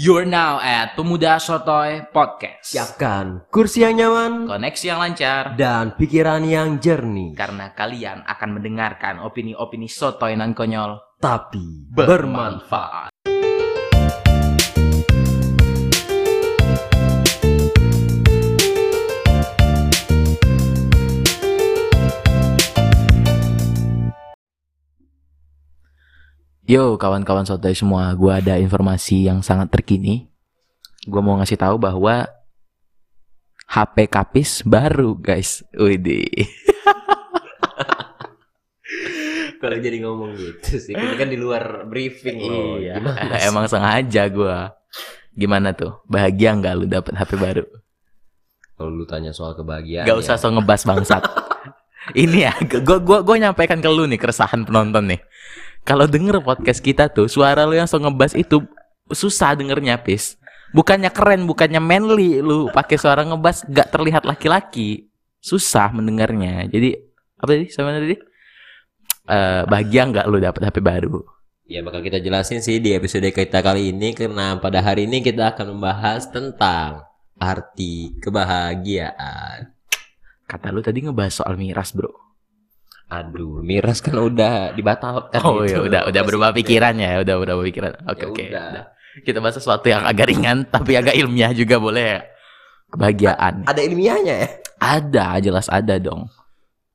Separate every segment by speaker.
Speaker 1: You're now at Pemuda Sotoy Podcast.
Speaker 2: Siapkan kursi yang nyaman
Speaker 1: Koneksi yang lancar
Speaker 2: dan pikiran yang jernih,
Speaker 1: karena kalian akan mendengarkan opini-opini sotoy nan konyol
Speaker 2: tapi
Speaker 1: bermanfaat. Yo kawan-kawan sotoy semua, gua ada informasi yang sangat terkini. Gua mau ngasih tahu bahwa HP Kapis baru guys. Widih.
Speaker 2: Kalau jadi ngomong gitu sih, ini kan di luar briefing loh.
Speaker 1: Iya,
Speaker 2: Gimana sih?
Speaker 1: emang sengaja gua. Gimana tuh? Bahagia nggak lu dapet HP baru?
Speaker 2: Kalau lu tanya soal kebahagiaan,
Speaker 1: Gak usah
Speaker 2: ya,
Speaker 1: so ngebas bangsat. Ini ya, gue gua gua nyampaikan ke lu nih keresahan penonton nih. Kalau denger podcast kita tuh, suara lu yang so ngebas itu susah dengernya, Pis. Bukannya keren, bukannya manly lu pakai suara ngebas gak terlihat laki-laki. Susah mendengarnya. Jadi apa tadi? Sama tadi? Eh, bahagia nggak lu dapet HP baru?
Speaker 2: ya bakal kita jelasin sih di episode kita kali ini karena pada hari ini kita akan membahas tentang arti kebahagiaan.
Speaker 1: Kata lu tadi ngebahas soal miras, Bro.
Speaker 2: Aduh, miras kan udah dibatalkan.
Speaker 1: Oh
Speaker 2: gitu.
Speaker 1: ya udah udah berubah pikiran ya, udah berubah pikiran. Oke
Speaker 2: Ya
Speaker 1: oke.
Speaker 2: udah.
Speaker 1: udah. Kita bahas sesuatu yang agak ringan tapi agak ilmiah juga boleh ya. Kebahagiaan.
Speaker 2: Ada ilmiahnya ya?
Speaker 1: Ada, jelas ada dong.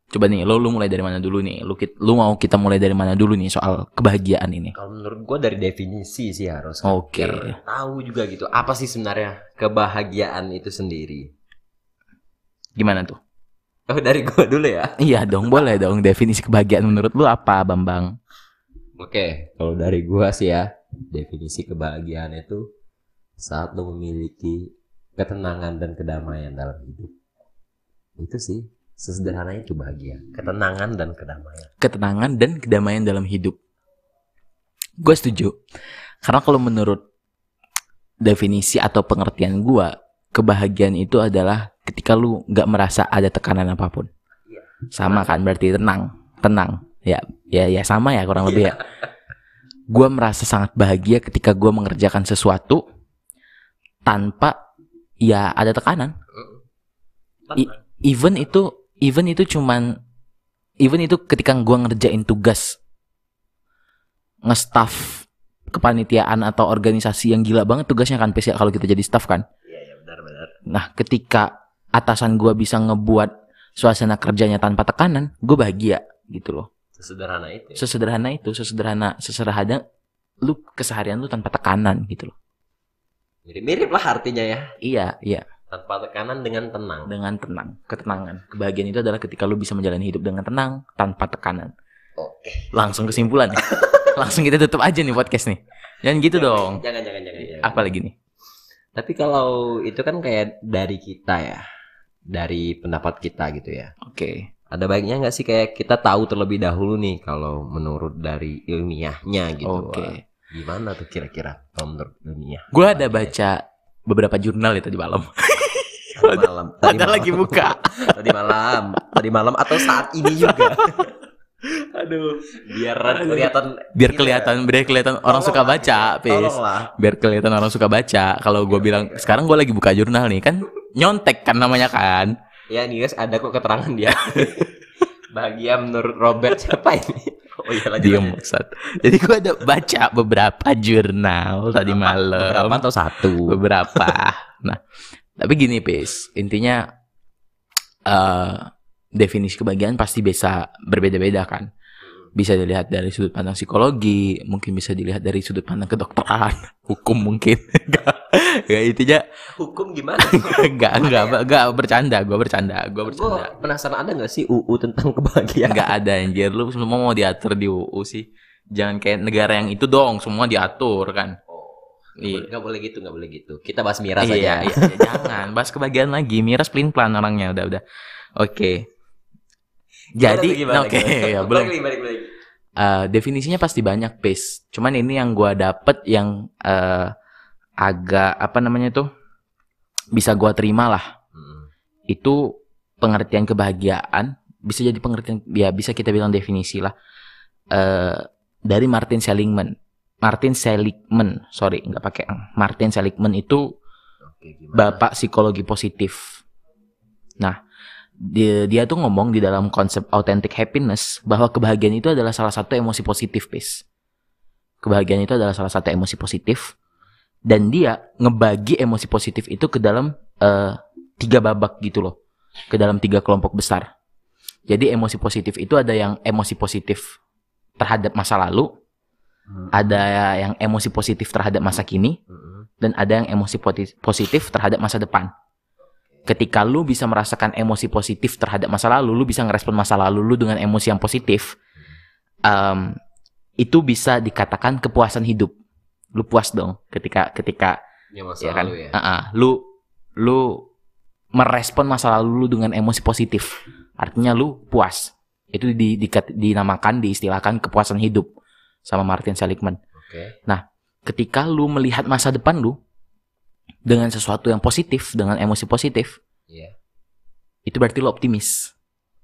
Speaker 1: Coba nih, lo lu mulai dari mana dulu nih? Lu lu mau kita mulai dari mana dulu nih soal kebahagiaan ini?
Speaker 2: Kalau menurut gua dari definisi sih harus.
Speaker 1: Oke.
Speaker 2: Biar tahu juga gitu apa sih sebenarnya kebahagiaan itu sendiri.
Speaker 1: Gimana tuh?
Speaker 2: Oh dari gua dulu ya.
Speaker 1: Iya dong, boleh dong. Definisi kebahagiaan menurut lu apa, Bambang?
Speaker 2: Oke, kalau dari gua sih ya, definisi kebahagiaan itu saat lo memiliki ketenangan dan kedamaian dalam hidup. Itu sih sesederhana itu bahagia, ketenangan dan kedamaian.
Speaker 1: Ketenangan dan kedamaian dalam hidup. Gue setuju. Karena kalau menurut definisi atau pengertian gua, kebahagiaan itu adalah ketika lu nggak merasa ada tekanan apa pun.
Speaker 2: Iya.
Speaker 1: Sama kan berarti tenang, tenang. Ya, ya, ya sama ya kurang lebih ya. Gua merasa sangat bahagia ketika gua mengerjakan sesuatu tanpa ya ada tekanan. I- Even itu, even itu cuman, even itu ketika gua ngerjain tugas nge-staff kepanitiaan atau organisasi yang gila banget tugasnya kan pes ya kalau kita jadi staff kan.
Speaker 2: Iya, iya benar-benar.
Speaker 1: Nah, ketika atasan gua bisa ngebuat suasana kerjanya tanpa tekanan, gue bahagia gitu loh.
Speaker 2: Sesederhana itu. ya.
Speaker 1: Sesederhana itu, sesederhana, sesederhana lu keseharian lu tanpa tekanan gitu loh.
Speaker 2: Mirip-mirip lah artinya ya.
Speaker 1: Iya, iya,
Speaker 2: Tanpa tekanan dengan tenang.
Speaker 1: dengan tenang, ketenangan. Kebahagiaan itu adalah ketika lu bisa menjalani hidup dengan tenang tanpa tekanan.
Speaker 2: Oke.
Speaker 1: Langsung kesimpulan nih. Langsung kita tutup aja nih podcast nih. Jangan gitu dong.
Speaker 2: Jangan, jangan, jangan. jangan.
Speaker 1: Apa lagi nih?
Speaker 2: Tapi kalau itu kan kayak dari kita ya, dari pendapat kita gitu ya.
Speaker 1: Oke.
Speaker 2: Ada baiknya nggak sih kayak kita tahu terlebih dahulu nih kalau menurut dari ilmiahnya gitu.
Speaker 1: Oke.
Speaker 2: Wah, Gimana tuh kira-kira kalau menurut ilmiah?
Speaker 1: Gue ada baca beberapa jurnal ya tadi malam.
Speaker 2: Tadi malam. Tadi
Speaker 1: Ada
Speaker 2: malam.
Speaker 1: lagi buka.
Speaker 2: Tadi malam. Tadi malam atau saat ini juga.
Speaker 1: Aduh.
Speaker 2: Biar kelihatan.
Speaker 1: Biar
Speaker 2: ini
Speaker 1: kelihatan, biar kelihatan orang suka baca,
Speaker 2: ya.
Speaker 1: Pis. Biar kelihatan orang suka baca. Kalau gue bilang sekarang gue lagi buka jurnal nih kan nyontek kan namanya kan.
Speaker 2: Ya nih guys, ada kok keterangan dia. Bahagia menurut Robert siapa ini? Oh iya lanjut.
Speaker 1: Diem
Speaker 2: lanjut.
Speaker 1: maksud. Jadi gue ada baca beberapa jurnal tadi malam.
Speaker 2: Berapa atau satu?
Speaker 1: beberapa. nah, tapi gini, Pis. Intinya eh definisi kebahagiaan pasti bisa berbeda-beda kan. Bisa dilihat dari sudut pandang psikologi, mungkin bisa dilihat dari sudut pandang kedokteran, hukum mungkin. Enggak, enggak intinya
Speaker 2: Hukum gimana?
Speaker 1: enggak enggak enggak bercanda, gua bercanda, gua
Speaker 2: Gue
Speaker 1: bercanda.
Speaker 2: penasaran ada nggak sih UU tentang kebahagiaan?
Speaker 1: Enggak ada anjir, lu semua mau diatur di UU sih. Jangan kayak negara yang itu dong, semua diatur kan.
Speaker 2: Oh,
Speaker 1: Iya.
Speaker 2: nggak boleh gitu, nggak boleh gitu. Kita bahas miras
Speaker 1: iya,
Speaker 2: aja.
Speaker 1: iya, iya, jangan bahas kebahagiaan lagi. Miras pelin pelan orangnya udah udah. Oke. Jadi, oke
Speaker 2: gimana?
Speaker 1: ya
Speaker 2: Balik
Speaker 1: belum.
Speaker 2: lagi, balik lagi.
Speaker 1: Eh, definisinya pasti banyak, Pis. Cuman ini yang gua dapet yang eh, agak apa namanya tuh bisa gua terima lah.
Speaker 2: Hmm.
Speaker 1: Itu pengertian kebahagiaan bisa jadi pengertian ya bisa kita bilang definisi lah. Eh dari Martin Seligman. Martin Seligman, sorry nggak pakai. Martin Seligman itu
Speaker 2: Oke, gimana?
Speaker 1: bapak psikologi positif. Nah, dia, dia tuh ngomong di dalam konsep authentic happiness bahwa kebahagiaan itu adalah salah satu emosi positif, Pis. Kebahagiaan itu adalah salah satu emosi positif dan dia ngebagi emosi positif itu ke dalam eh, tiga babak gitu loh, ke dalam tiga kelompok besar. Jadi emosi positif itu ada yang emosi positif terhadap masa lalu,
Speaker 2: Hmm.
Speaker 1: ada yang emosi positif terhadap masa kini,
Speaker 2: Mm-mm.
Speaker 1: dan ada yang emosi positif terhadap masa depan. Ketika lu bisa merasakan emosi positif terhadap masa lalu, lu bisa ngerespon masa lalu lu dengan emosi yang positif. em, itu bisa dikatakan kepuasan hidup. Lu puas dong ketika ketika
Speaker 2: Ya masa
Speaker 1: ya kan,
Speaker 2: lalu ya.
Speaker 1: Ah-ah. lu lu merespon masa lalu lu dengan emosi positif. Artinya lu puas. Itu di, dikat- dinamakan, diistilahkan kepuasan hidup sama Martin Seligman
Speaker 2: Oke.
Speaker 1: ketika lu melihat masa depan lu dengan sesuatu yang positif, dengan emosi positif,
Speaker 2: Iya.
Speaker 1: itu berarti lu optimis.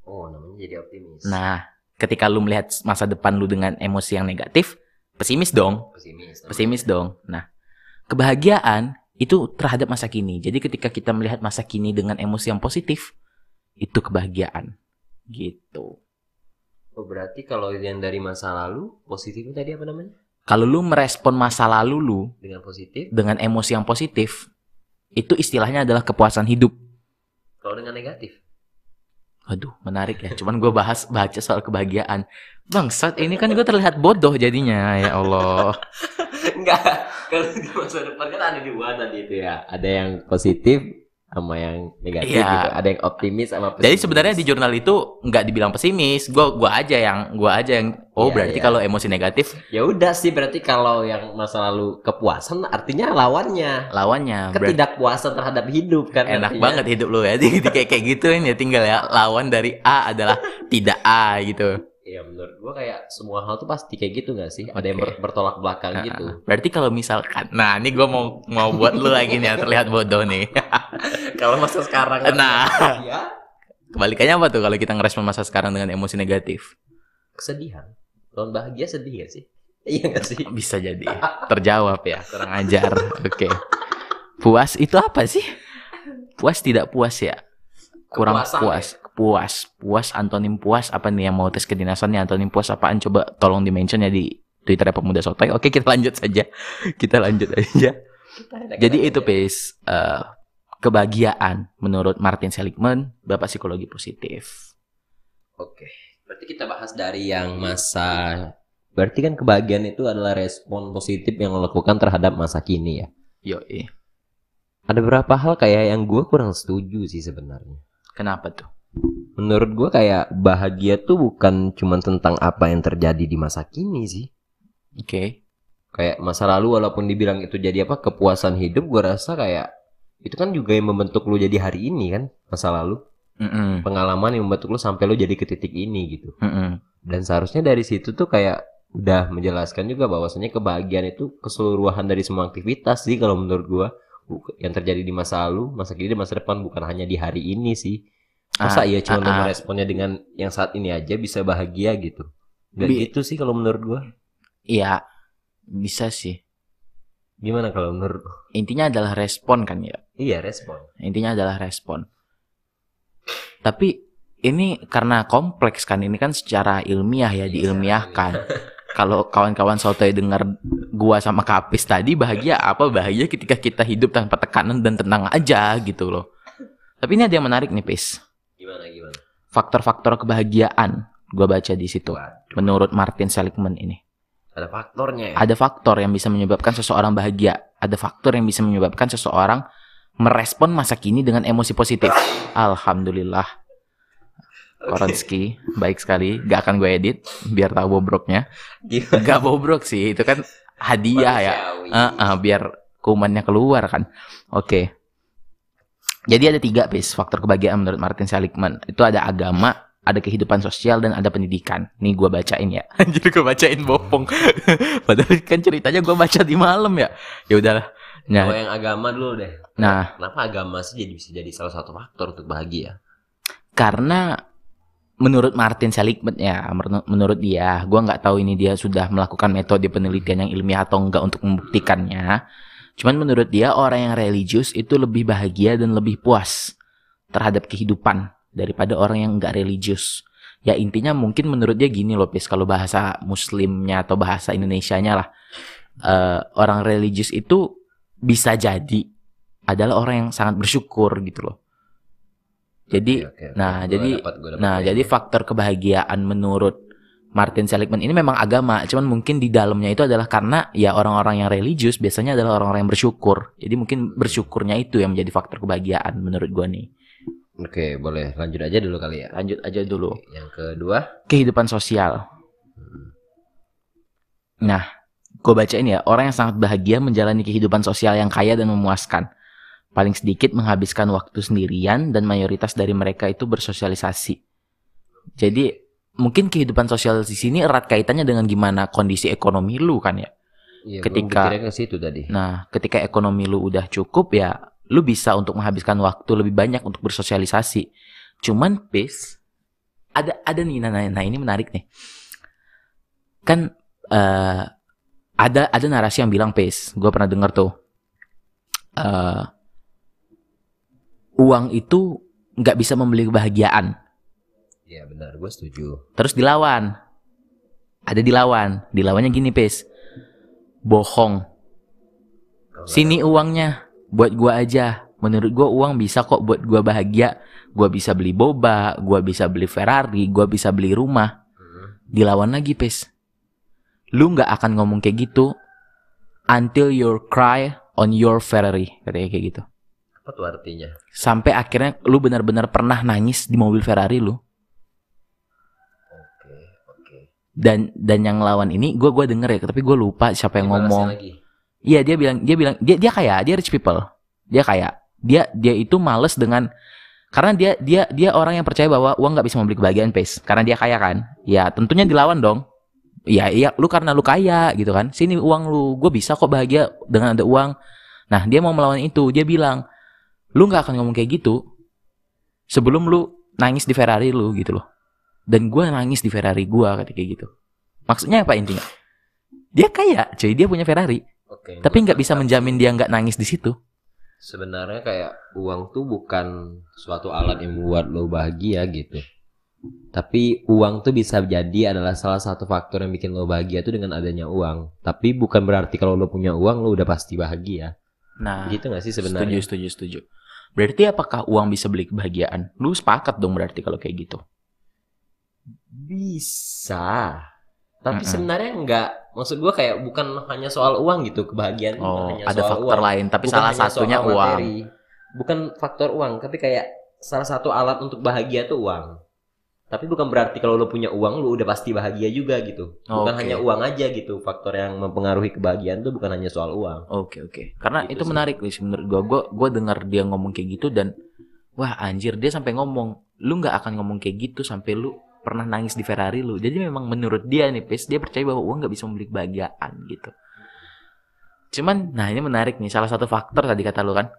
Speaker 2: Oh, namanya jadi optimis.
Speaker 1: Nah, ketika lu melihat masa depan lu dengan emosi yang negatif, pesimis dong,
Speaker 2: pesimis. namanya.
Speaker 1: pesimis dong. Nah, kebahagiaan itu terhadap masa kini. Jadi ketika kita melihat masa kini dengan emosi yang positif, itu kebahagiaan. Gitu.
Speaker 2: Oh, berarti kalau yang dari masa lalu positifnya tadi apa namanya?
Speaker 1: Kalau lu merespon masa lalu lu
Speaker 2: Dengan positif.
Speaker 1: dengan emosi yang positif, itu istilahnya adalah kepuasan hidup.
Speaker 2: Kalau dengan negatif.
Speaker 1: Waduh, menarik ya. Cuman gue bahas baca soal kebahagiaan. Bangsat, ini kan gue terlihat bodoh jadinya. Ya Allah.
Speaker 2: Enggak. Kalau di masa depan kan ada dua tadi itu ya. Ada yang positif sama yang negatif
Speaker 1: Iya.
Speaker 2: gitu. Ada yang optimis sama pesimis.
Speaker 1: Jadi sebenarnya di jurnal itu nggak dibilang pesimis. Gue gua aja yang gua aja yang oh
Speaker 2: Iya,
Speaker 1: berarti
Speaker 2: iya.
Speaker 1: kalau emosi negatif
Speaker 2: Ya udah sih berarti kalau yang masa lalu kepuasan artinya lawannya.
Speaker 1: lawannya
Speaker 2: Ketidakpuasan terhadap hidup kan
Speaker 1: enak
Speaker 2: artinya.
Speaker 1: banget hidup lu ya. Jadi kayak kayak gituin ya tinggal ya lawan dari A adalah tidak A gitu.
Speaker 2: Iya menurut gua kayak semua hal tuh pasti kayak gitu gak sih? Ada yang ber- bertolak belakang
Speaker 1: Nah,
Speaker 2: gitu.
Speaker 1: Berarti kalau misalkan, nah ini gue mau mau buat lu lagi nih ya terlihat bodoh nih.
Speaker 2: Kalau masa sekarang
Speaker 1: Nah.
Speaker 2: ya
Speaker 1: Kebalikannya apa tuh kalau kita ngerespon masa sekarang dengan emosi negatif?
Speaker 2: kesedihan. Tahun bahagia sedih gak sih? Iya gak sih?
Speaker 1: Bisa jadi. Terjawab ya, kurang ajar. Oke. Puas itu apa sih? Puas tidak puas ya? Kurang
Speaker 2: Kepuasan
Speaker 1: puas. Puas. Puas antonim puas apa nih yang mau tes kedinasannya antonim puas apaan coba tolong di-mention ya di Twitter Pemuda Sotoy. Oke, kita lanjut saja. Kita lanjut aja. Jadi itu Pis, eh, kebahagiaan menurut Martin Seligman, Bapak Psikologi Positif.
Speaker 2: Oke. Berarti kita bahas dari yang masa Berarti kan kebahagiaan itu adalah respon positif yang lo lakukan terhadap masa kini ya.
Speaker 1: Yoi.
Speaker 2: Ada beberapa hal kayak yang gue kurang setuju sih sebenarnya.
Speaker 1: Kenapa tuh?
Speaker 2: Menurut gue kayak bahagia tuh bukan cuma tentang apa yang terjadi di masa kini sih.
Speaker 1: Oke.
Speaker 2: Kayak masa lalu walaupun dibilang itu jadi apa kepuasan hidup, gue rasa kayak itu kan juga yang membentuk lu jadi hari ini kan masa lalu
Speaker 1: Mm-mm.
Speaker 2: pengalaman yang membentuk lu sampai lu jadi ke titik ini gitu.
Speaker 1: Mm-mm.
Speaker 2: Dan seharusnya dari situ tuh kayak udah menjelaskan juga bahwasanya kebahagiaan itu keseluruhan dari semua aktivitas sih kalau menurut gua Buk- yang terjadi di masa lalu, masa kini dan masa depan bukan hanya di hari ini sih. Masa
Speaker 1: Ah,
Speaker 2: iya cuma
Speaker 1: ah,
Speaker 2: lu
Speaker 1: ah.
Speaker 2: meresponnya dengan yang saat ini aja bisa bahagia gitu. Gak
Speaker 1: Bi-
Speaker 2: gitu sih kalau menurut gua.
Speaker 1: Iya, bisa sih.
Speaker 2: Gimana kalau menurut?
Speaker 1: Intinya adalah respon kan ya.
Speaker 2: Iya respon.
Speaker 1: Intinya adalah respon. Tapi ini karena kompleks kan ini kan secara ilmiah ya
Speaker 2: Iya,
Speaker 1: diilmiahkan. Kalau kawan-kawan sotoy dengar gua sama Kapis tadi bahagia apa bahagia ketika kita hidup tanpa tekanan dan tenang aja gitu loh. Tapi ini ada yang menarik nih Pis.
Speaker 2: Gimana gimana?
Speaker 1: Faktor-faktor kebahagiaan gua baca di situ.
Speaker 2: Waduh,
Speaker 1: Menurut Martin Seligman ini.
Speaker 2: ada faktornya ya.
Speaker 1: Ada faktor yang bisa menyebabkan seseorang bahagia. Ada faktor yang bisa menyebabkan seseorang merespon masa kini dengan emosi positif. Alhamdulillah. Koronski, baik sekali. Gak akan gue edit, biar tahu bobroknya.
Speaker 2: Gimana?
Speaker 1: Gak bobrok sih, itu kan hadiah ya.
Speaker 2: Manusiawi.
Speaker 1: Ah, ah, biar kumannya keluar kan. Oke. Jadi ada tiga bis faktor kebahagiaan menurut Martin Seligman. Itu ada agama, ada kehidupan sosial dan ada pendidikan. Nih gue bacain ya. Anjir gue bacain bopong. Padahal kan ceritanya gue baca di malam ya. Ya udahlah.
Speaker 2: Kalau
Speaker 1: Nah,
Speaker 2: yang agama dulu deh.
Speaker 1: nah
Speaker 2: Kenapa agama sih jadi bisa jadi salah satu faktor untuk bahagia?
Speaker 1: karena menurut Martin Seligman ya, menur- menurut dia, gua nggak tahu ini dia sudah melakukan metode penelitian yang ilmiah atau enggak untuk membuktikannya. Cuman menurut dia orang yang religius itu lebih bahagia dan lebih puas terhadap kehidupan daripada orang yang enggak religius. Ya intinya mungkin menurut dia gini loh, Pis, kalau bahasa muslimnya atau bahasa Indonesianya lah. eh, orang religius itu bisa jadi adalah orang yang sangat bersyukur gitu loh. Jadi
Speaker 2: Oke, oke.
Speaker 1: nah,
Speaker 2: Gua
Speaker 1: jadi-
Speaker 2: dapat, gua dapat
Speaker 1: Nah, jadi faktor kebahagiaan menurut Martin Seligman ini memang agama, cuman mungkin di dalamnya itu adalah karena ya orang-orang yang religius biasanya adalah orang-orang yang bersyukur. Jadi mungkin bersyukurnya itu yang menjadi faktor kebahagiaan menurut gua nih.
Speaker 2: Oke, boleh lanjut aja dulu kali ya.
Speaker 1: Lanjut aja dulu.
Speaker 2: Yang kedua,
Speaker 1: Kehidupan sosial. Nah, gue bacain ya, orang yang sangat bahagia menjalani kehidupan sosial yang kaya dan memuaskan. Paling sedikit menghabiskan waktu sendirian dan mayoritas dari mereka itu bersosialisasi. Jadi, mungkin kehidupan sosial di sini erat kaitannya dengan gimana kondisi ekonomi lu kan ya.
Speaker 2: iya,
Speaker 1: Ketika-
Speaker 2: gua ke situ tadi.
Speaker 1: Nah, ketika ekonomi lu udah cukup ya, lu bisa untuk menghabiskan waktu lebih banyak untuk bersosialisasi. Cuman, Pis, ada ada nih, nah, nah, nah ini menarik nih. Kan eh ada ada narasi yang bilang, Pis, gue pernah denger tuh, eh uang itu nggak bisa membeli kebahagiaan.
Speaker 2: Iya benar, gue setuju.
Speaker 1: Terus dilawan. Ada dilawan. Dilawannya gini, Pis. Bohong. Sini uangnya buat gua aja. Menurut gua uang bisa kok buat gua bahagia. Gua bisa beli boba, gua bisa beli Ferrari, gua bisa beli rumah.
Speaker 2: Hmm.
Speaker 1: Dilawan lagi, Pis. Lu nggak akan ngomong kayak gitu until you cry on your Ferrari, katanya kayak gitu.
Speaker 2: Apa tuh artinya?
Speaker 1: Sampai akhirnya lu benar-benar pernah nangis di mobil Ferrari lu. Dan dan yang lawan ini gua gua denger ya, tapi gua lupa siapa yang
Speaker 2: Dibalasnya
Speaker 1: ngomong. Iya dia bilang dia bilang dia dia kaya dia rich people. Dia kaya. Dia dia itu males dengan karena dia dia dia orang yang percaya bahwa uang nggak bisa membeli kebahagiaan pace karena dia kaya kan? Ya tentunya dilawan dong. Ya iya lu karena lu kaya gitu kan? Sini uang lu gue bisa kok bahagia dengan ada uang. Nah dia mau melawan itu. Dia bilang lu nggak akan ngomong kayak gitu sebelum lu nangis di Ferrari lu gitu loh dan gue nangis di Ferrari gue kayak gitu maksudnya apa intinya dia kaya cuy dia punya Ferrari
Speaker 2: Oke.
Speaker 1: tapi nggak bisa menjamin dia nggak nangis di situ.
Speaker 2: Sebenarnya kayak uang tuh bukan suatu alat yang membuat lo bahagia gitu. Tapi uang tuh bisa jadi adalah salah satu faktor yang bikin lo bahagia tuh dengan adanya uang. Tapi bukan berarti kalau lo punya uang lo udah pasti bahagia.
Speaker 1: Nah,
Speaker 2: Gitu gak sih
Speaker 1: setuju,
Speaker 2: sebenarnya?
Speaker 1: setuju, setuju. Berarti apakah uang bisa beli kebahagiaan? Lu sepakat dong berarti kalau kayak gitu.
Speaker 2: Bisa. Tapi
Speaker 1: Mm-mm.
Speaker 2: sebenarnya enggak. Maksud gua kayak bukan hanya soal uang gitu kebahagiaan.
Speaker 1: Oh,
Speaker 2: hanya
Speaker 1: ada
Speaker 2: soal
Speaker 1: faktor
Speaker 2: uang.
Speaker 1: lain, tapi
Speaker 2: Bukan
Speaker 1: salah satunya uang.
Speaker 2: materi. Bukan faktor uang, tapi kayak salah satu alat untuk bahagia tuh uang. Tapi bukan berarti kalau lo punya uang lo udah pasti bahagia juga gitu. Bukan
Speaker 1: Oke.
Speaker 2: hanya uang aja gitu. Faktor yang mempengaruhi kebahagiaan tuh bukan hanya soal uang.
Speaker 1: Oke, oke. Karena
Speaker 2: Gitu
Speaker 1: itu
Speaker 2: sih.
Speaker 1: menarik nih menurut gua. Gua gua dengar dia ngomong kayak gitu dan wah anjir dia sampai ngomong, lu nggak akan ngomong kayak gitu sampai lu pernah nangis di Ferrari lu. Jadi memang menurut dia nih, Pes, dia percaya bahwa uang nggak bisa membeli kebahagiaan gitu. Cuman, nah ini menarik nih. Salah satu faktor tadi kata lu kan,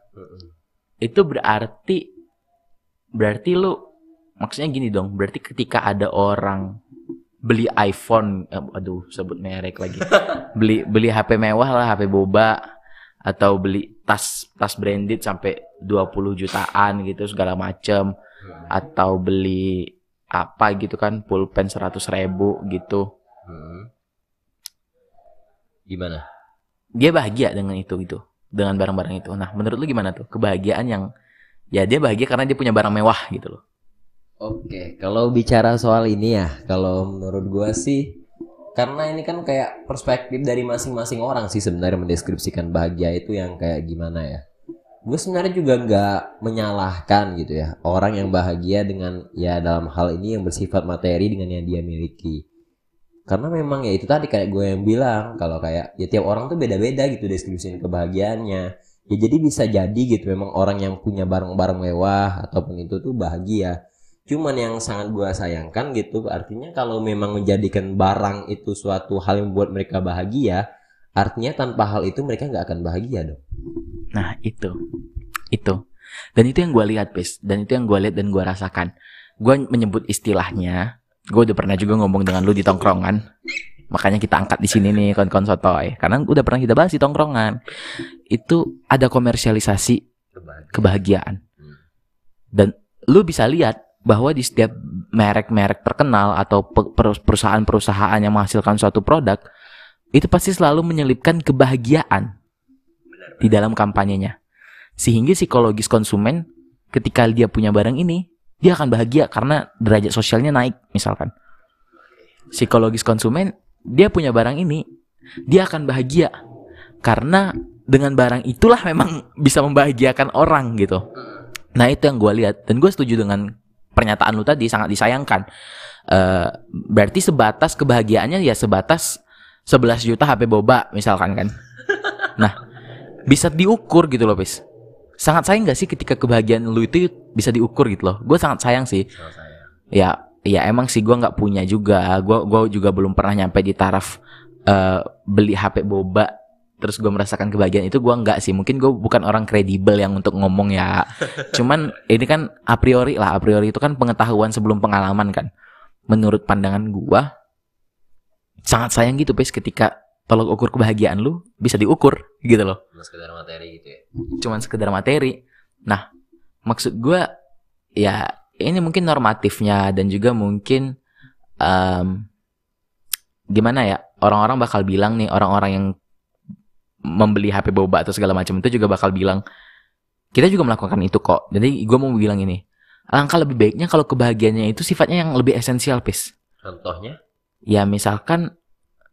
Speaker 1: itu berarti berarti lu maksudnya gini dong berarti ketika ada orang beli iPhone eh, aduh sebut merek lagi beli beli HP mewah lah HP boba atau beli tas tas branded sampai 20 jutaan gitu segala macem atau beli apa gitu kan pulpen 100 ribu gitu
Speaker 2: Mm. Gimana?
Speaker 1: dia bahagia dengan itu gitu dengan barang-barang itu nah menurut lu gimana tuh kebahagiaan yang ya dia bahagia karena dia punya barang mewah gitu loh
Speaker 2: Oke, kalau bicara soal ini ya, kalau menurut gua sih karena ini kan kayak perspektif dari masing-masing orang sih sebenarnya mendeskripsikan bahagia itu yang kayak gimana ya. Gue sebenarnya juga nggak menyalahkan gitu ya orang yang bahagia dengan ya dalam hal ini yang bersifat materi dengan yang dia miliki. Karena memang ya itu tadi kayak gue yang bilang kalau kayak ya tiap orang tuh beda-beda gitu deskripsi kebahagiaannya. Ya jadi bisa jadi gitu memang orang yang punya barang-barang mewah ataupun itu tuh bahagia. Cuman yang sangat gua sayangkan gitu artinya kalau memang menjadikan barang itu suatu hal yang membuat mereka bahagia, artinya tanpa hal itu mereka nggak akan bahagia dong.
Speaker 1: Nah itu, itu, dan itu yang gue lihat, pes, dan itu yang gue lihat dan gue rasakan. gue menyebut istilahnya gue udah pernah juga ngomong dengan lu di tongkrongan. Makanya kita angkat di sini nih kon-kon sotoy. Karena udah pernah kita bahas di tongkrongan. Itu ada komersialisasi
Speaker 2: Kebahagiaan.
Speaker 1: dan lu bisa lihat bahwa di setiap merek-merek terkenal atau pe- per- perusahaan-perusahaan yang menghasilkan suatu produk itu pasti selalu menyelipkan kebahagiaan di dalam kampanyenya. Sehingga psikologis konsumen ketika dia punya barang ini dia akan bahagia karena derajat sosialnya naik misalkan. Psikologis konsumen dia punya barang ini dia akan bahagia. Karena dengan barang itulah memang bisa membahagiakan orang gitu. Nah itu yang gue lihat. Dan gue setuju dengan pernyataan lu tadi sangat disayangkan. Eh, berarti sebatas kebahagiaannya ya sebatas 11 juta HP boba misalkan kan. Nah bisa diukur gitu loh pis. Sangat sayang gak sih ketika kebahagiaan lu itu bisa diukur gitu loh? Gue sangat sayang sih.
Speaker 2: Sama saya.
Speaker 1: ya ya emang sih gua nggak punya juga. Gua gua juga belum pernah nyampe di taraf eh, beli HP boba terus gua merasakan kebahagiaan itu gua nggak sih. Mungkin gue bukan orang kredibel yang untuk ngomong ya. Cuman ini kan a priori lah a priori itu kan pengetahuan sebelum pengalaman kan. Menurut pandangan gua sangat sayang gitu pes ketika tolok ukur kebahagiaan lu bisa diukur gitu loh
Speaker 2: Cuma sekedar materi gitu ya.
Speaker 1: cuman sekedar materi. Nah, maksud gue ya ini mungkin normatifnya dan juga mungkin em, gimana ya orang-orang bakal bilang nih orang-orang yang membeli HP boba atau segala macam itu juga bakal bilang kita juga melakukan itu kok. Jadi gue mau bilang ini alangkah lebih baiknya kalau kebahagiaannya itu sifatnya yang lebih esensial, pis.
Speaker 2: Contohnya?
Speaker 1: Ya misalkan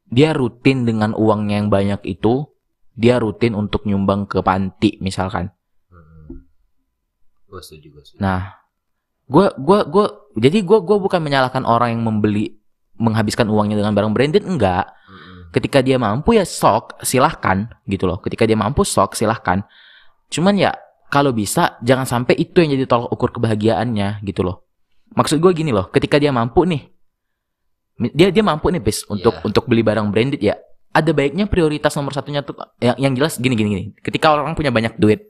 Speaker 1: dia rutin dengan uangnya yang banyak itu dia rutin untuk nyumbang ke panti misalkan.
Speaker 2: Hmm. Gue setuju, gue setuju.
Speaker 1: Nah, gua gua gua jadi gua gua bukan menyalahkan orang yang membeli menghabiskan uangnya dengan barang branded enggak.
Speaker 2: Mm-mm.
Speaker 1: Ketika dia mampu ya sok, silahkan gitu loh. Ketika dia mampu sok, silahkan. Cuman ya kalau bisa jangan sampai itu yang jadi tolak ukur kebahagiaannya gitu loh. Maksud gua gini loh, ketika dia mampu nih, dia dia mampu nih bis untuk
Speaker 2: Iya.
Speaker 1: untuk beli barang branded ya. Ada baiknya prioritas nomor satunya tuh yang yang jelas gini gini gini. Ketika orang punya banyak duit,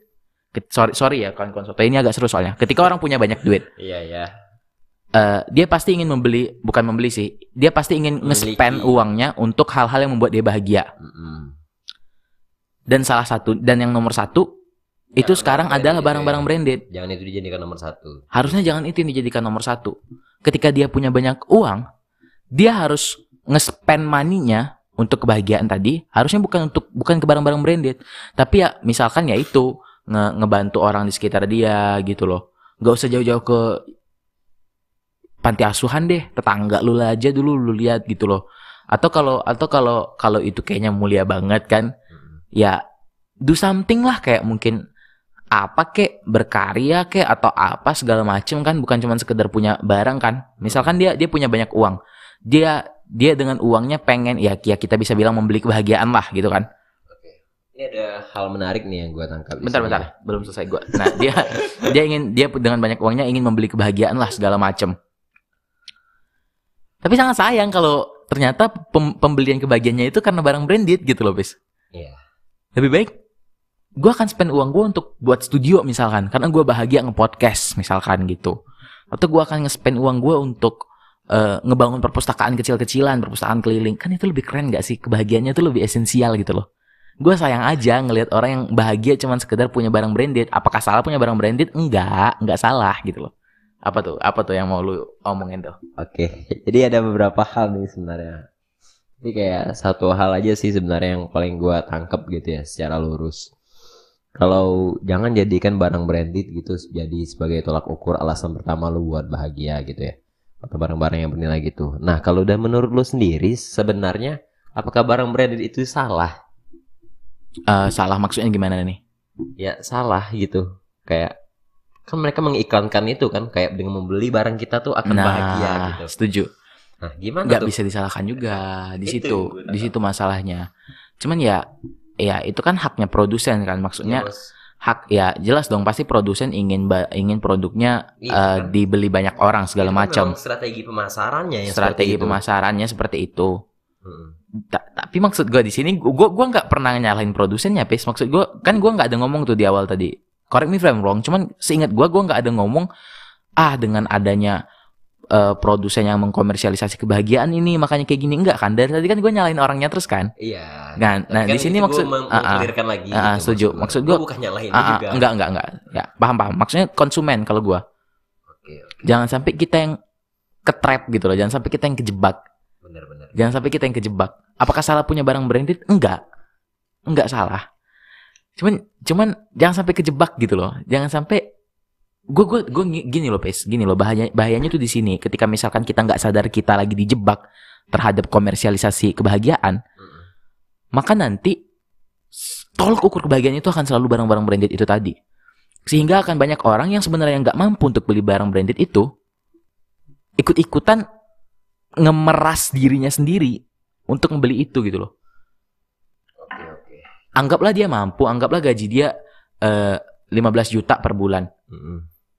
Speaker 1: ke- sorry sorry ya kawan-kawan soto ini agak seru soalnya. Ketika orang punya banyak duit,
Speaker 2: Iya, iya.
Speaker 1: eh, dia pasti ingin membeli bukan membeli sih dia pasti ingin nge-spend uangnya untuk hal-hal yang membuat dia bahagia
Speaker 2: Mm-mm.
Speaker 1: dan salah satu dan yang nomor satu itu
Speaker 2: Barang-barang
Speaker 1: sekarang adalah
Speaker 2: gitu
Speaker 1: barang-barang
Speaker 2: ya.
Speaker 1: branded
Speaker 2: Jangan itu dijadikan nomor satu.
Speaker 1: harusnya jangan itu yang dijadikan nomor satu ketika dia punya banyak uang dia harus nge-spend money-nya untuk kebahagiaan tadi harusnya bukan untuk bukan ke barang-barang branded. Tapi ya misalkan ya itu nge- ngebantu orang di sekitar dia gitu loh. Nggak usah jauh-jauh ke panti asuhan deh tetangga lu lah aja dulu lu lihat gitu loh. Atau kalau atau kalau kalau itu kayaknya mulia banget kan
Speaker 2: Mm-mm.
Speaker 1: ya do something lah kayak mungkin apa kek berkarya kek atau apa segala macem kan bukan cuma sekedar punya barang kan. Misalkan dia dia punya banyak uang dia dia dengan uangnya pengen ya ya kita bisa bilang membeli kebahagiaan lah gitu kan
Speaker 2: Oke. Ini ada hal menarik nih yang gue tangkap.
Speaker 1: bentar bentar belum selesai gua nah dia dia ingin dia dengan banyak uangnya ingin membeli kebahagiaan lah segala macem tapi sangat sayang kalau ternyata pem- pembelian kebahagiaannya itu karena barang branded gitu loh bis
Speaker 2: Iya.
Speaker 1: lebih baik gue akan spend uang gue untuk buat studio misalkan karena gue bahagia nge-podcast misalkan gitu atau gue akan nge-spend uang gue untuk eh, ngebangun perpustakaan kecil-kecilan perpustakaan keliling. Kan itu lebih keren gak sih? Kebahagiaannya itu lebih esensial gitu loh. Gue sayang aja ngelihat orang yang bahagia cuman sekedar punya barang branded. Apakah salah punya barang branded? Enggak enggak salah gitu loh. Apa tuh? Apa tuh yang mau lu omongin tuh?
Speaker 2: Oke, jadi ada beberapa hal nih sebenarnya. Ini kayak satu hal aja sih sebenarnya yang paling gua tangkep gitu ya secara lurus. Kalau jangan jadikan barang branded gitu jadi sebagai tolak ukur alasan pertama lu buat bahagia gitu ya. Atau barang-barang yang bernilai gitu. Nah, kalau udah menurut lu sendiri sebenarnya apakah barang branded itu salah?
Speaker 1: Eh, salah maksudnya gimana nih
Speaker 2: Ya salah gitu. Kayak kan mereka mengiklankan itu kan kayak dengan membeli barang kita tuh akan bahagia gitu.
Speaker 1: setuju
Speaker 2: Nah, gimana
Speaker 1: nggak
Speaker 2: tuh?
Speaker 1: bisa disalahkan juga di
Speaker 2: Itu
Speaker 1: situ di situ masalahnya cuman ya ya itu kan haknya produsen kan maksudnya
Speaker 2: Iya, Bos.
Speaker 1: Hak ya jelas dong pasti produsen ingin ingin produknya
Speaker 2: Iya,
Speaker 1: eh,
Speaker 2: kan?
Speaker 1: dibeli banyak orang segala
Speaker 2: Itu kan
Speaker 1: macam
Speaker 2: strategi pemasarannya yang
Speaker 1: strategi
Speaker 2: seperti itu.
Speaker 1: pemasarannya seperti itu
Speaker 2: Mm-mm.
Speaker 1: Ta- tapi maksud gue di sini gue gua nggak pernah nyalahin produsennya pis maksud gue kan gue nggak ada ngomong tuh di awal tadi correct me if I'm wrong cuman seingat gue gue nggak ada ngomong ah dengan adanya eh, produsen yang mengkomersialisasi kebahagiaan ini makanya kayak gini enggak kan? Dari tadi kan gue nyalain orangnya terus kan?
Speaker 2: Iya.
Speaker 1: Nah, nah
Speaker 2: Kan
Speaker 1: di sini maksud ah.
Speaker 2: mengklirkan lagi.
Speaker 1: Ah,
Speaker 2: gitu
Speaker 1: setuju. Maksud
Speaker 2: gua- bukan nyalahin
Speaker 1: Ah, ah,
Speaker 2: juga.
Speaker 1: enggak enggak enggak. Ya, paham paham. Maksudnya konsumen kalau
Speaker 2: oke.
Speaker 1: Jangan sampai kita yang ketrap gitu loh. Jangan sampai kita yang kejebak.
Speaker 2: benar-benar.
Speaker 1: Jangan sampai kita yang kejebak. Apakah salah punya barang branded? Enggak. Enggak salah. Cuman cuman jangan sampai kejebak gitu loh. Jangan sampai gue gue gue gini loh pes. Gini loh bahaya bahayanya tuh di sini. Ketika misalkan kita nggak sadar kita lagi dijebak terhadap komersialisasi kebahagiaan maka nanti tolok ukur kebahagiaan itu akan selalu barang-barang branded itu tadi. Sehingga akan banyak orang yang sebenarnya nggak mampu untuk beli barang branded itu ikut-ikutan ngemeras dirinya sendiri untuk membeli itu gitu loh. Anggaplah dia mampu anggaplah gaji dia eh, 15 juta per bulan.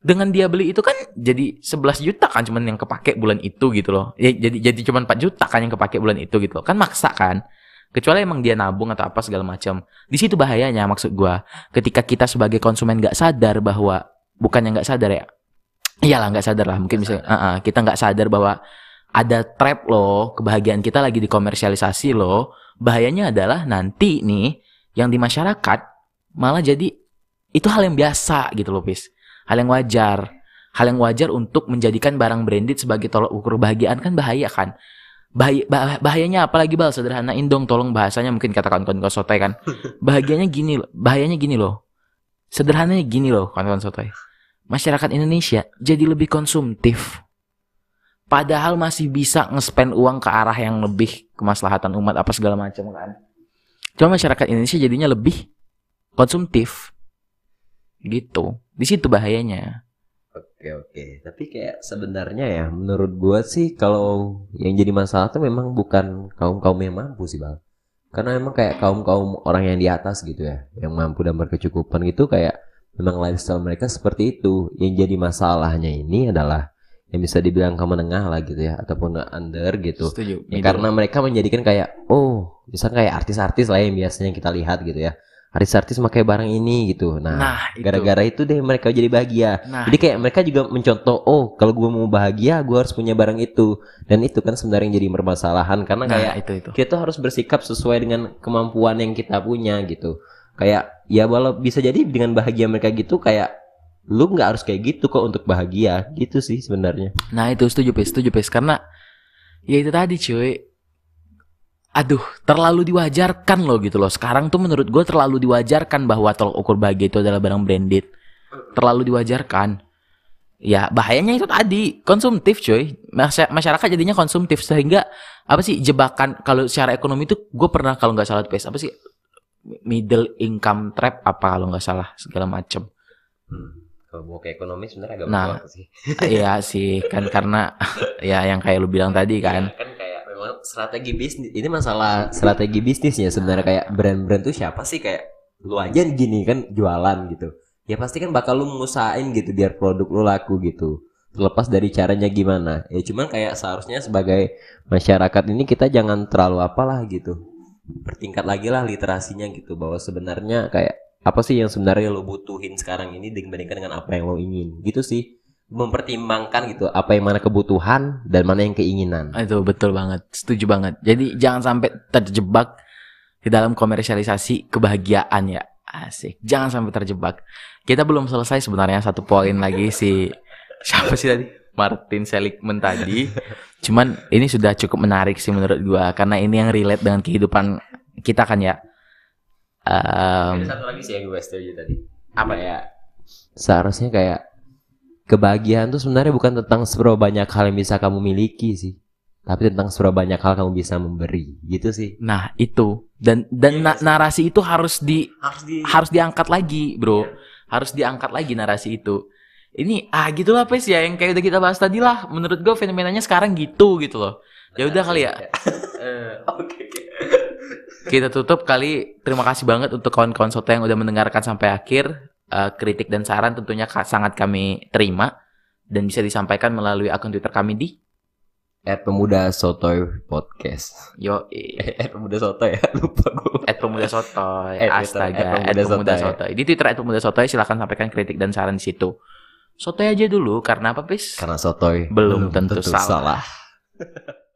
Speaker 1: Dengan dia beli itu kan jadi 11 juta kan cuman yang kepake bulan itu gitu loh. Ya, jadi jadi cuman 4 juta kan yang kepake bulan itu gitu loh. Kan maksa kan. Kecuali emang dia nabung atau apa segala macam. Di situ bahayanya maksud gua. Ketika kita sebagai konsumen nggak sadar bahwa bukannya nggak sadar ya. Iyalah nggak sadar lah mungkin bisa ah, ah, kita nggak sadar bahwa ada trap loh, kebahagiaan kita lagi dikomersialisasi loh. Bahayanya adalah nanti nih yang di masyarakat malah jadi itu hal yang biasa gitu loh, Pis hal yang wajar. Hal yang wajar untuk menjadikan barang branded sebagai tolok ukur kebahagiaan kan bahaya kan? Bahaya, bah- bahayanya apalagi bal? Sederhanain dong tolong bahasanya mungkin kata kawan-kawan sotoy kan. Bahagianya gini loh bahayanya gini loh. Sederhananya gini loh kawan-kawan sotoy. Masyarakat Indonesia jadi lebih konsumtif. Padahal masih bisa nge-spend uang ke arah yang lebih kemaslahatan umat apa segala macam kan. Cuma masyarakat Indonesia jadinya lebih konsumtif. Gitu di situ bahayanya.
Speaker 2: Oke oke, tapi kayak sebenarnya ya menurut gua sih kalau yang jadi masalah tuh memang bukan kaum kaum yang mampu sih bang, karena memang kayak kaum kaum orang yang di atas gitu ya, yang mampu dan berkecukupan gitu kayak memang lifestyle mereka seperti itu. Yang jadi masalahnya ini adalah yang bisa dibilang kaum menengah lah gitu ya, ataupun under gitu.
Speaker 1: setuju.
Speaker 2: Ya, karena mereka menjadikan kayak oh, misalnya kayak artis-artis lah yang biasanya kita lihat gitu ya, artis-artis pakai barang ini gitu. Nah,
Speaker 1: nah itu.
Speaker 2: gara-gara itu deh mereka jadi bahagia.
Speaker 1: nah
Speaker 2: Jadi kayak mereka juga mencontoh, oh kalau gue mau bahagia, gue harus punya barang itu. Dan itu kan sebenarnya yang jadi permasalahan karena
Speaker 1: nah
Speaker 2: kayak
Speaker 1: itu itu
Speaker 2: kita tuh harus bersikap sesuai dengan kemampuan yang kita punya gitu. Kayak ya walau bisa jadi dengan bahagia mereka gitu kayak lu nggak harus kayak gitu kok untuk bahagia gitu sih sebenarnya.
Speaker 1: nah itu setuju pes setuju pes karena ya itu tadi cuy aduh terlalu diwajarkan loh gitu loh. Sekarang tuh menurut gue terlalu diwajarkan bahwa tolok ukur bahagia itu adalah barang branded. Terlalu diwajarkan. Ya bahayanya itu tadi konsumtif cuy. Masya- masyarakat jadinya konsumtif sehingga apa sih jebakan kalau secara ekonomi tuh gue pernah kalau nggak salah apa sih middle income trap apa kalau nggak salah segala macem.
Speaker 2: Kalau mau ke ekonomi sebenarnya agak
Speaker 1: Nah.
Speaker 2: sih.
Speaker 1: Iya sih kan karena ya yang kayak lu bilang tadi kan.
Speaker 2: Ya, kan strategi bisnis. Ini masalah strategi bisnisnya sebenarnya. Kayak brand-brand tuh siapa sih? Kayak lu aja gini kan jualan gitu. Ya pasti kan bakal lu ngusahain gitu biar produk lu laku gitu. Terlepas dari caranya gimana. Ya cuman kayak seharusnya sebagai masyarakat ini kita jangan terlalu apalah gitu. Bertingkat lagi lah literasinya gitu. Bahwa sebenarnya kayak apa sih yang sebenarnya lo butuhin sekarang ini dibandingkan dengan apa yang lo ingin. Gitu sih mempertimbangkan gitu apa yang mana kebutuhan dan mana yang keinginan.
Speaker 1: Itu betul banget setuju banget. Jadi jangan sampai terjebak di dalam komersialisasi kebahagiaan ya. Asik jangan sampai terjebak. Kita belum selesai sebenarnya satu poin lagi si siapa sih tadi? Martin Seligman tadi. Cuman ini sudah cukup menarik sih menurut gua karena ini yang relate dengan kehidupan kita kan ya. Em,
Speaker 2: Ada satu lagi sih yang gue setuju tadi.
Speaker 1: apa
Speaker 2: ya? Seharusnya kayak kebahagiaan tuh sebenarnya bukan tentang seberapa banyak hal yang bisa kamu miliki sih, tapi tentang seberapa banyak hal kamu bisa memberi, gitu sih.
Speaker 1: nah itu dan dan
Speaker 2: Iya
Speaker 1: na-
Speaker 2: sih.
Speaker 1: narasi itu harus di
Speaker 2: Harus di
Speaker 1: harus diangkat lagi bro
Speaker 2: Iya.
Speaker 1: harus diangkat lagi narasi itu ini ah gitulah pes ya yang kayak udah kita bahas tadi lah menurut gue fenomenanya sekarang gitu gitu loh ya udah kali ya
Speaker 2: Oke. oke.
Speaker 1: kita tutup kali terima kasih banget untuk kawan-kawan soto yang udah mendengarkan sampai akhir Eh, kritik dan saran tentunya ka- sangat kami terima dan bisa disampaikan melalui akun twitter kami di
Speaker 2: At pemuda sotoy podcast.
Speaker 1: yo
Speaker 2: At pemuda sotoy ya lupa gue.
Speaker 1: at pemuda sotoy
Speaker 2: At
Speaker 1: astaga
Speaker 2: at
Speaker 1: at
Speaker 2: Pemuda
Speaker 1: pemuda
Speaker 2: Sotoy.
Speaker 1: sotoy di twitter at pemuda sotoy silahkan sampaikan kritik dan saran di situ Sotoy aja dulu karena apa, Pis?
Speaker 2: Karena sotoy
Speaker 1: Belum tentu salah.